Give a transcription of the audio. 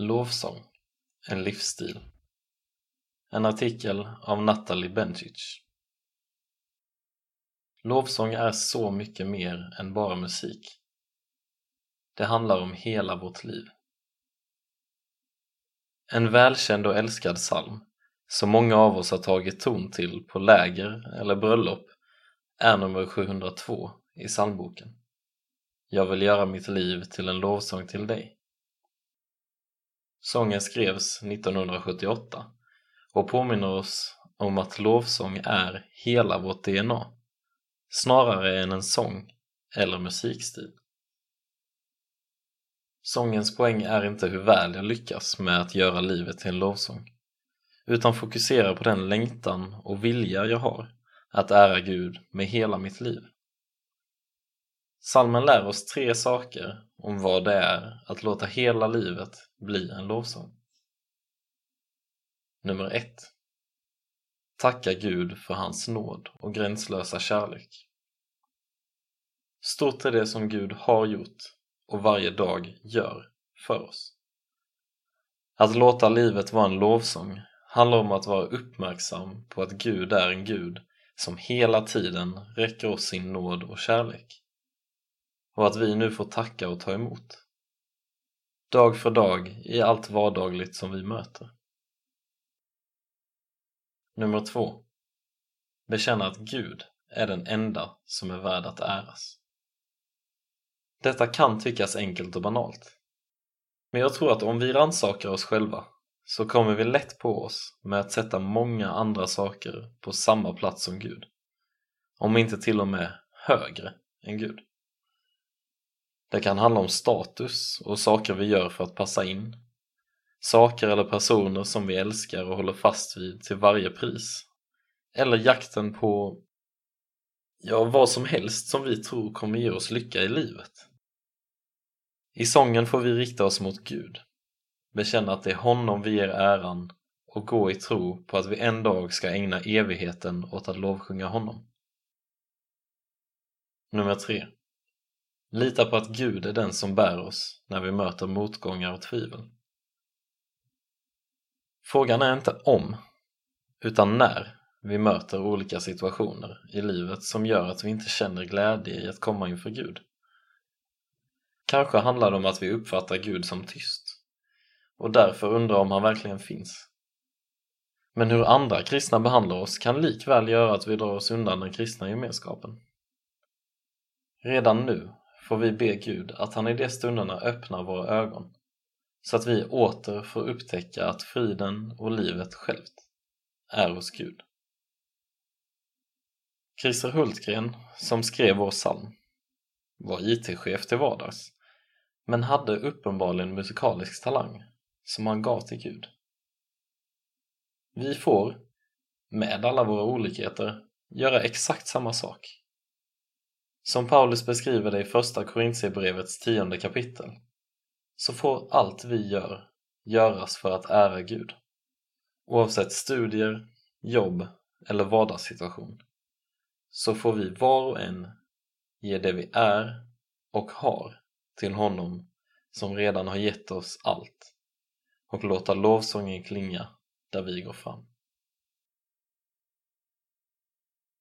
Lovsång, en livsstil. En artikel av Natalie Bencic. Lovsång är så mycket mer än bara musik. Det handlar om hela vårt liv. En välkänd och älskad psalm, som många av oss har tagit ton till på läger eller bröllop, är nummer 702 i psalmboken. Jag vill göra mitt liv till en lovsång till dig. Sången skrevs 1978 och påminner oss om att lovsång är hela vårt DNA, snarare än en sång eller musikstil. Sångens poäng är inte hur väl jag lyckas med att göra livet till en lovsång, utan fokusera på den längtan och vilja jag har att ära Gud med hela mitt liv. Salmen lär oss tre saker om vad det är att låta hela livet bli en lovsång. Nummer 1. Tacka Gud för hans nåd och gränslösa kärlek. Stort är det som Gud har gjort och varje dag gör för oss. Att låta livet vara en lovsång handlar om att vara uppmärksam på att Gud är en Gud som hela tiden räcker oss sin nåd och kärlek och att vi nu får tacka och ta emot. Dag för dag i allt vardagligt som vi möter. Nummer två. Bekänna att Gud är den enda som är värd att äras. Detta kan tyckas enkelt och banalt. Men jag tror att om vi rannsakar oss själva så kommer vi lätt på oss med att sätta många andra saker på samma plats som Gud. Om inte till och med högre än Gud. Det kan handla om status och saker vi gör för att passa in. Saker eller personer som vi älskar och håller fast vid till varje pris. Eller jakten på, ja, vad som helst som vi tror kommer ge oss lycka i livet. I sången får vi rikta oss mot Gud, bekänna att det är honom vi ger äran och gå i tro på att vi en dag ska ägna evigheten åt att lovsjunga honom. Nummer tre. Lita på att Gud är den som bär oss när vi möter motgångar och tvivel. Frågan är inte om, utan när vi möter olika situationer i livet som gör att vi inte känner glädje i att komma inför Gud. Kanske handlar det om att vi uppfattar Gud som tyst och därför undrar om han verkligen finns. Men hur andra kristna behandlar oss kan likväl göra att vi drar oss undan den kristna gemenskapen. Redan nu får vi be Gud att han i de stunderna öppnar våra ögon så att vi åter får upptäcka att friden och livet självt är hos Gud. Christer Hultgren, som skrev vår psalm, var IT-chef till vardags men hade uppenbarligen musikalisk talang som han gav till Gud. Vi får, med alla våra olikheter, göra exakt samma sak som Paulus beskriver det i första Korintierbrevets tionde kapitel. Så får allt vi gör göras för att ära Gud. Oavsett studier, jobb eller vardagssituation. Så får vi var och en ge det vi är och har till honom som redan har gett oss allt. Och låta lovsången klinga där vi går fram.